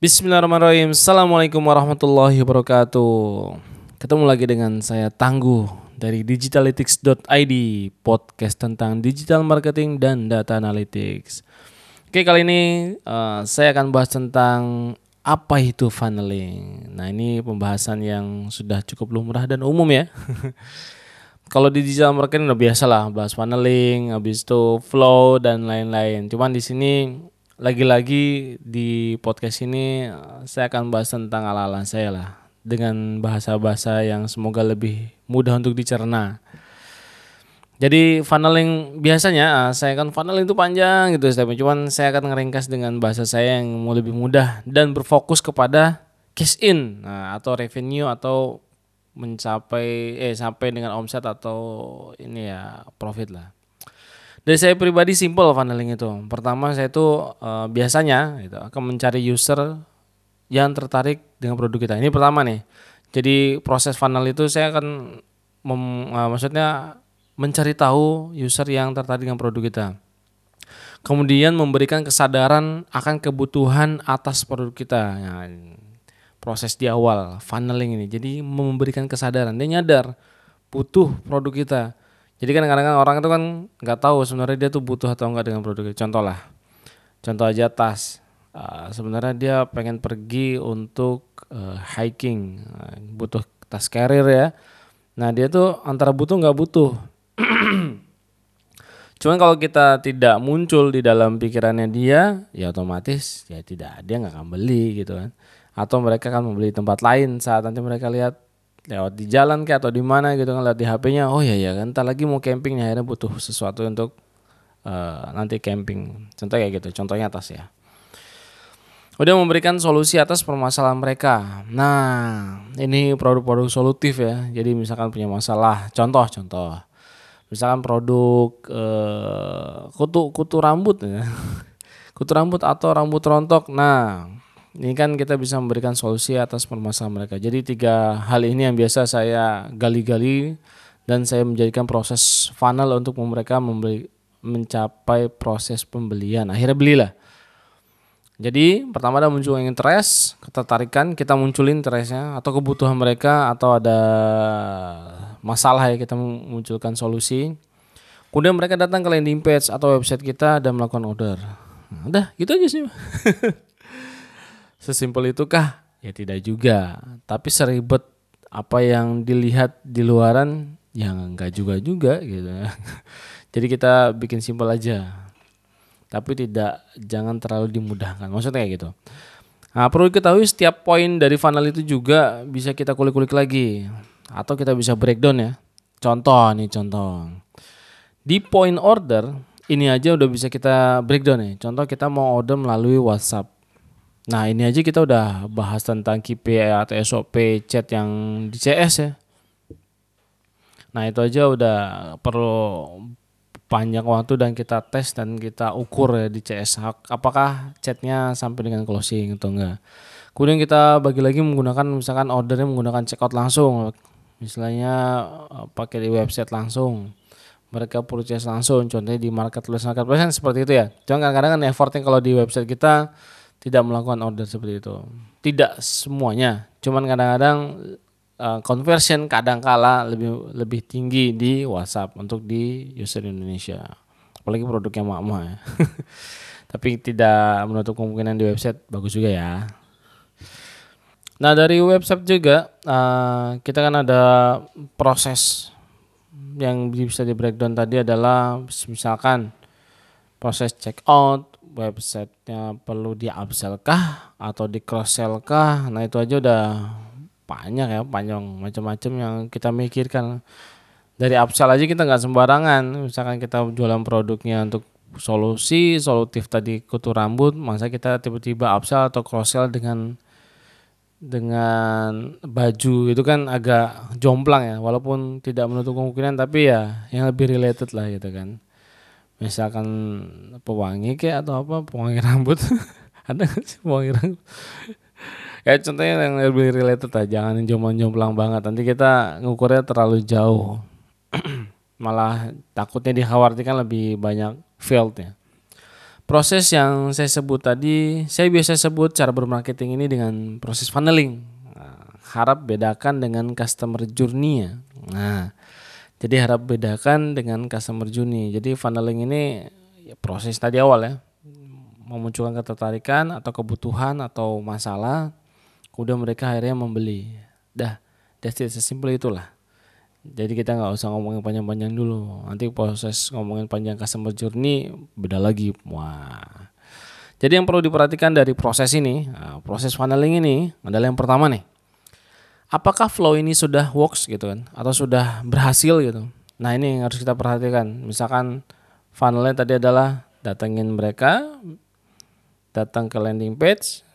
Bismillahirrahmanirrahim. Assalamualaikum warahmatullahi wabarakatuh. Ketemu lagi dengan saya Tangguh dari digitalytics.id Podcast tentang digital marketing dan data analytics. Oke kali ini uh, saya akan bahas tentang apa itu funneling. Nah ini pembahasan yang sudah cukup lumrah dan umum ya. Kalau di digital marketing udah biasa lah bahas funneling, habis itu flow dan lain-lain. Cuman di sini lagi-lagi di podcast ini saya akan bahas tentang ala-ala saya lah dengan bahasa-bahasa yang semoga lebih mudah untuk dicerna. Jadi funneling biasanya ah, saya kan funneling itu panjang gitu stepnya. Cuman saya akan ngeringkas dengan bahasa saya yang mau lebih mudah dan berfokus kepada cash in nah, atau revenue atau mencapai eh sampai dengan omset atau ini ya profit lah. Dari saya pribadi simple funneling itu. Pertama saya itu uh, biasanya gitu, akan mencari user yang tertarik dengan produk kita. Ini pertama nih. Jadi proses funnel itu saya akan mem, uh, maksudnya mencari tahu user yang tertarik dengan produk kita. Kemudian memberikan kesadaran akan kebutuhan atas produk kita. Nah, proses di awal funneling ini. Jadi memberikan kesadaran dia nyadar butuh produk kita jadi kan kadang-kadang orang itu kan nggak tahu sebenarnya dia tuh butuh atau enggak dengan produk. Contoh lah, contoh aja tas. Uh, sebenarnya dia pengen pergi untuk uh, hiking, uh, butuh tas carrier ya. Nah dia tuh antara butuh nggak butuh. Cuman kalau kita tidak muncul di dalam pikirannya dia, ya otomatis ya tidak dia nggak akan beli gitu kan. Atau mereka akan membeli tempat lain saat nanti mereka lihat lewat di jalan kayak atau di mana gitu kan lihat di HP-nya oh iya ya kan. Entar lagi mau camping nih akhirnya butuh sesuatu untuk uh, nanti camping. Contoh kayak gitu contohnya atas ya. Udah memberikan solusi atas permasalahan mereka. Nah ini produk-produk solutif ya. Jadi misalkan punya masalah contoh contoh. Misalkan produk uh, kutu kutu rambut ya. Kutu rambut atau rambut rontok. Nah ini kan kita bisa memberikan solusi atas permasalahan mereka. Jadi tiga hal ini yang biasa saya gali-gali dan saya menjadikan proses funnel untuk mereka membeli, mencapai proses pembelian. Akhirnya belilah. Jadi pertama ada muncul yang interest, ketertarikan, kita munculin interestnya atau kebutuhan mereka atau ada masalah ya kita munculkan solusi. Kemudian mereka datang ke landing page atau website kita dan melakukan order. Nah, udah gitu aja sih. Sesimpel itukah? Ya tidak juga. Tapi seribet apa yang dilihat di luaran yang enggak juga juga gitu. Jadi kita bikin simpel aja. Tapi tidak jangan terlalu dimudahkan. Maksudnya kayak gitu. Nah, perlu diketahui setiap poin dari funnel itu juga bisa kita kulik-kulik lagi atau kita bisa breakdown ya. Contoh nih contoh. Di point order ini aja udah bisa kita breakdown nih. Contoh kita mau order melalui WhatsApp. Nah ini aja kita udah bahas tentang KPI atau SOP chat yang di CS ya. Nah itu aja udah perlu panjang waktu dan kita tes dan kita ukur ya di CS apakah chatnya sampai dengan closing atau enggak. Kemudian kita bagi lagi menggunakan misalkan ordernya menggunakan checkout langsung, misalnya eh, pakai di website langsung mereka purchase langsung contohnya di marketplace marketplace kan seperti itu ya. Cuma kadang-kadang kan effortnya kalau di website kita tidak melakukan order seperti itu. Tidak semuanya, cuman kadang-kadang uh, conversion kadang-kala lebih lebih tinggi di WhatsApp untuk di user Indonesia. Apalagi produknya mama ya. Tapi tidak menutup kemungkinan di website bagus juga ya. Nah dari website juga uh, kita kan ada proses yang bisa di breakdown tadi adalah misalkan proses check out, websitenya perlu di upsell kah atau di cross sell kah nah itu aja udah banyak ya panjang macam-macam yang kita mikirkan. Dari upsell aja kita nggak sembarangan. Misalkan kita jualan produknya untuk solusi solutif tadi kutu rambut masa kita tiba-tiba upsell atau cross sell dengan dengan baju itu kan agak jomplang ya walaupun tidak menutup kemungkinan tapi ya yang lebih related lah gitu kan misalkan pewangi kayak atau apa pewangi rambut. Ada nggak sih pewangi rambut? Ya contohnya yang lebih related aja jangan jomblang jomplang banget. Nanti kita ngukurnya terlalu jauh. Malah takutnya dikhawatirkan lebih banyak fieldnya Proses yang saya sebut tadi, saya biasa sebut cara bermarketing ini dengan proses funneling. Nah, harap bedakan dengan customer journey ya. Nah, jadi harap bedakan dengan customer journey. Jadi funneling ini ya proses tadi awal ya, memunculkan ketertarikan atau kebutuhan atau masalah, kemudian mereka akhirnya membeli. Dah, that's it, sesimpel itulah. Jadi kita nggak usah ngomongin panjang-panjang dulu. Nanti proses ngomongin panjang customer journey beda lagi. Wah. Jadi yang perlu diperhatikan dari proses ini, nah, proses funneling ini adalah yang pertama nih. Apakah flow ini sudah works gitu kan atau sudah berhasil gitu. Nah, ini yang harus kita perhatikan. Misalkan funnelnya tadi adalah datengin mereka datang ke landing page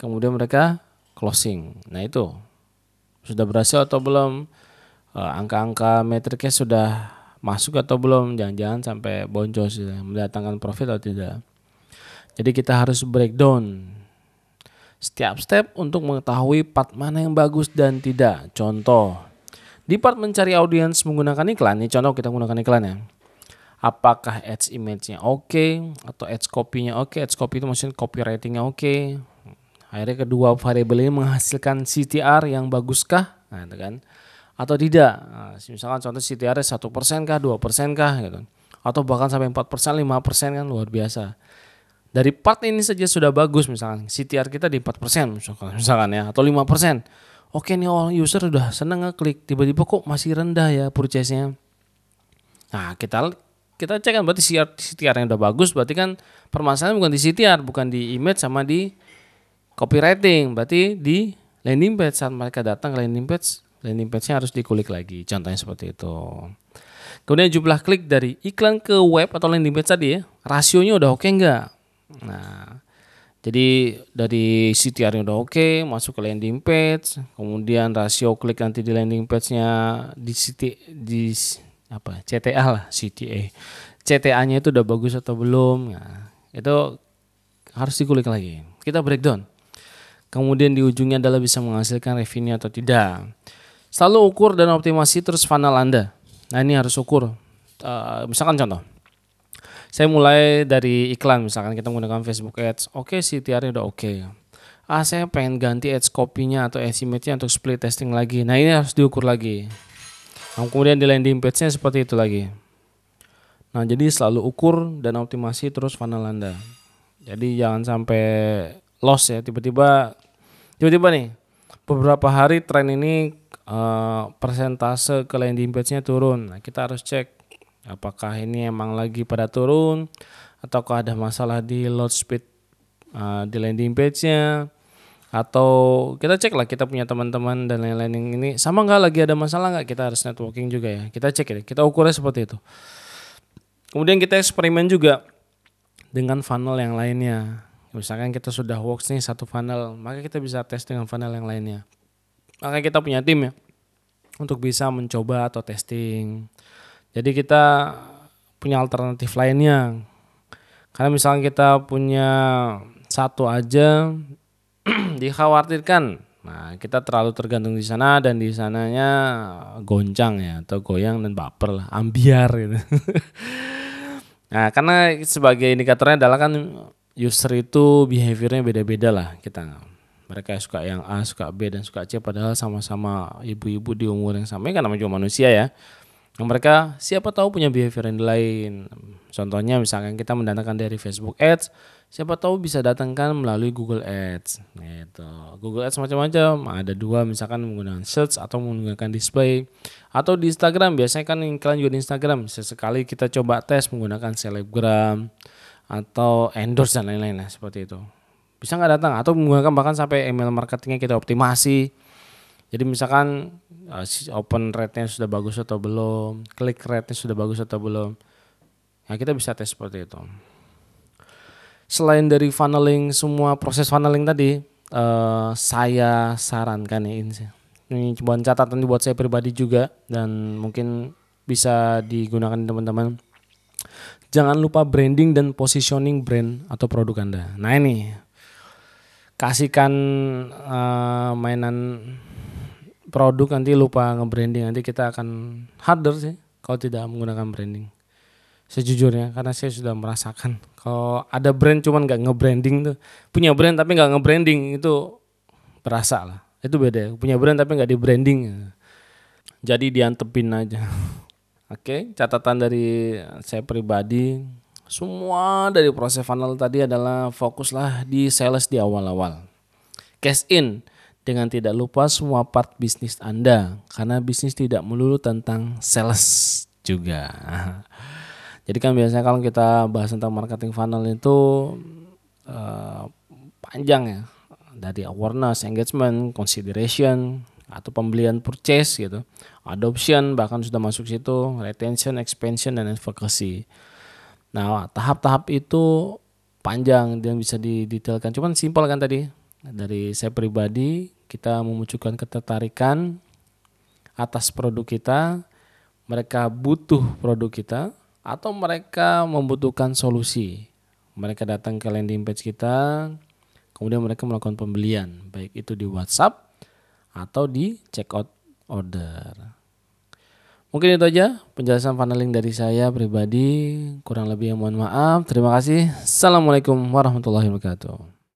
kemudian mereka closing. Nah, itu sudah berhasil atau belum? Eh, angka-angka metriknya sudah masuk atau belum jangan-jangan sampai boncos mendatangkan profit atau tidak jadi kita harus breakdown setiap step untuk mengetahui part mana yang bagus dan tidak contoh di part mencari audiens menggunakan iklan ini contoh kita menggunakan iklan ya apakah ads image-nya oke okay, atau ads copy-nya oke okay. ads copy itu maksudnya copywriting-nya oke okay. akhirnya kedua variabel ini menghasilkan CTR yang baguskah nah itu kan atau tidak. Nah, misalkan contoh CTR satu persen kah, dua persen kah, gitu. Atau bahkan sampai empat persen, lima persen kan luar biasa. Dari part ini saja sudah bagus misalkan CTR kita di 4% misalkan, misalkan ya atau 5%. Oke nih all user udah seneng ngeklik, tiba-tiba kok masih rendah ya purchase-nya. Nah, kita kita cek kan berarti CTR yang udah bagus berarti kan permasalahan bukan di CTR, bukan di image sama di copywriting, berarti di landing page saat mereka datang ke landing page landing page-nya harus dikulik lagi. Contohnya seperti itu. Kemudian jumlah klik dari iklan ke web atau landing page tadi ya, rasionya udah oke okay nggak? Nah, jadi dari CTR-nya udah oke, okay, masuk ke landing page, kemudian rasio klik nanti di landing page-nya di CT di apa CTA lah CTA. CTA-nya itu udah bagus atau belum? Nah, itu harus dikulik lagi. Kita breakdown. Kemudian di ujungnya adalah bisa menghasilkan revenue atau tidak. Selalu ukur dan optimasi terus funnel Anda. Nah ini harus ukur. Uh, misalkan contoh, saya mulai dari iklan misalkan kita menggunakan Facebook Ads. Oke, okay, CTR-nya udah oke. Okay. Ah, saya pengen ganti ads copy-nya atau ads image-nya untuk split testing lagi. Nah, ini harus diukur lagi. Nah, kemudian di landing page-nya seperti itu lagi. Nah, jadi selalu ukur dan optimasi terus funnel Anda. Jadi jangan sampai loss ya tiba-tiba tiba-tiba nih beberapa hari tren ini uh, persentase ke landing page-nya turun. Nah, kita harus cek apakah ini emang lagi pada turun? Ataukah ada masalah di load speed uh, di landing page-nya? Atau kita cek lah kita punya teman-teman dan lain-lain yang ini. Sama nggak? Lagi ada masalah nggak? Kita harus networking juga ya. Kita cek ya. Kita ukurnya seperti itu. Kemudian kita eksperimen juga dengan funnel yang lainnya. Misalkan kita sudah works nih satu funnel maka kita bisa tes dengan funnel yang lainnya. Maka kita punya tim ya untuk bisa mencoba atau testing jadi kita punya alternatif lainnya. Karena misalkan kita punya satu aja dikhawatirkan. Nah kita terlalu tergantung di sana dan di sananya goncang ya atau goyang dan baper lah ambiar gitu. Nah karena sebagai indikatornya adalah kan user itu behaviornya beda-beda lah kita. Mereka suka yang A suka B dan suka C padahal sama-sama ibu-ibu di umur yang sama kan namanya juga manusia ya mereka siapa tahu punya behavior yang lain. Contohnya misalkan kita mendatangkan dari Facebook Ads siapa tahu bisa datangkan melalui Google Ads. Gitu. Google Ads macam-macam. Ada dua misalkan menggunakan search atau menggunakan display. Atau di Instagram biasanya kan iklan juga di Instagram sesekali kita coba tes menggunakan selebgram atau endorse dan lain-lain lah seperti itu. Bisa nggak datang? Atau menggunakan bahkan sampai email marketingnya kita optimasi jadi misalkan uh, open rate-nya sudah bagus atau belum klik rate-nya sudah bagus atau belum ya kita bisa tes seperti itu. Selain dari funneling semua proses funneling tadi uh, saya sarankan ya ini ini coba catatan buat saya pribadi juga dan mungkin bisa digunakan teman-teman. Jangan lupa branding dan positioning brand atau produk Anda. Nah ini kasihkan uh, mainan produk nanti lupa nge-branding. Nanti kita akan harder sih kalau tidak menggunakan branding. Sejujurnya karena saya sudah merasakan uh, ada brand cuman nggak nge-branding tuh. Punya brand tapi nggak nge-branding itu berasa lah. Itu beda punya brand tapi nggak di branding jadi diantepin aja. Oke catatan dari saya pribadi semua dari proses funnel tadi adalah fokuslah di sales di awal-awal. Cash in dengan tidak lupa semua part bisnis Anda karena bisnis tidak melulu tentang sales juga. Jadi kan biasanya kalau kita bahas tentang marketing funnel itu uh, panjang ya dari awareness, engagement, consideration atau pembelian purchase gitu, adoption bahkan sudah masuk situ, retention, expansion dan advocacy. Nah tahap-tahap itu panjang dan bisa didetailkan. Cuman simpel kan tadi dari saya pribadi kita memunculkan ketertarikan atas produk kita, mereka butuh produk kita atau mereka membutuhkan solusi. Mereka datang ke landing page kita, kemudian mereka melakukan pembelian, baik itu di WhatsApp atau di checkout order. Mungkin itu aja penjelasan funneling dari saya pribadi. Kurang lebih mohon maaf. Terima kasih. Assalamualaikum warahmatullahi wabarakatuh.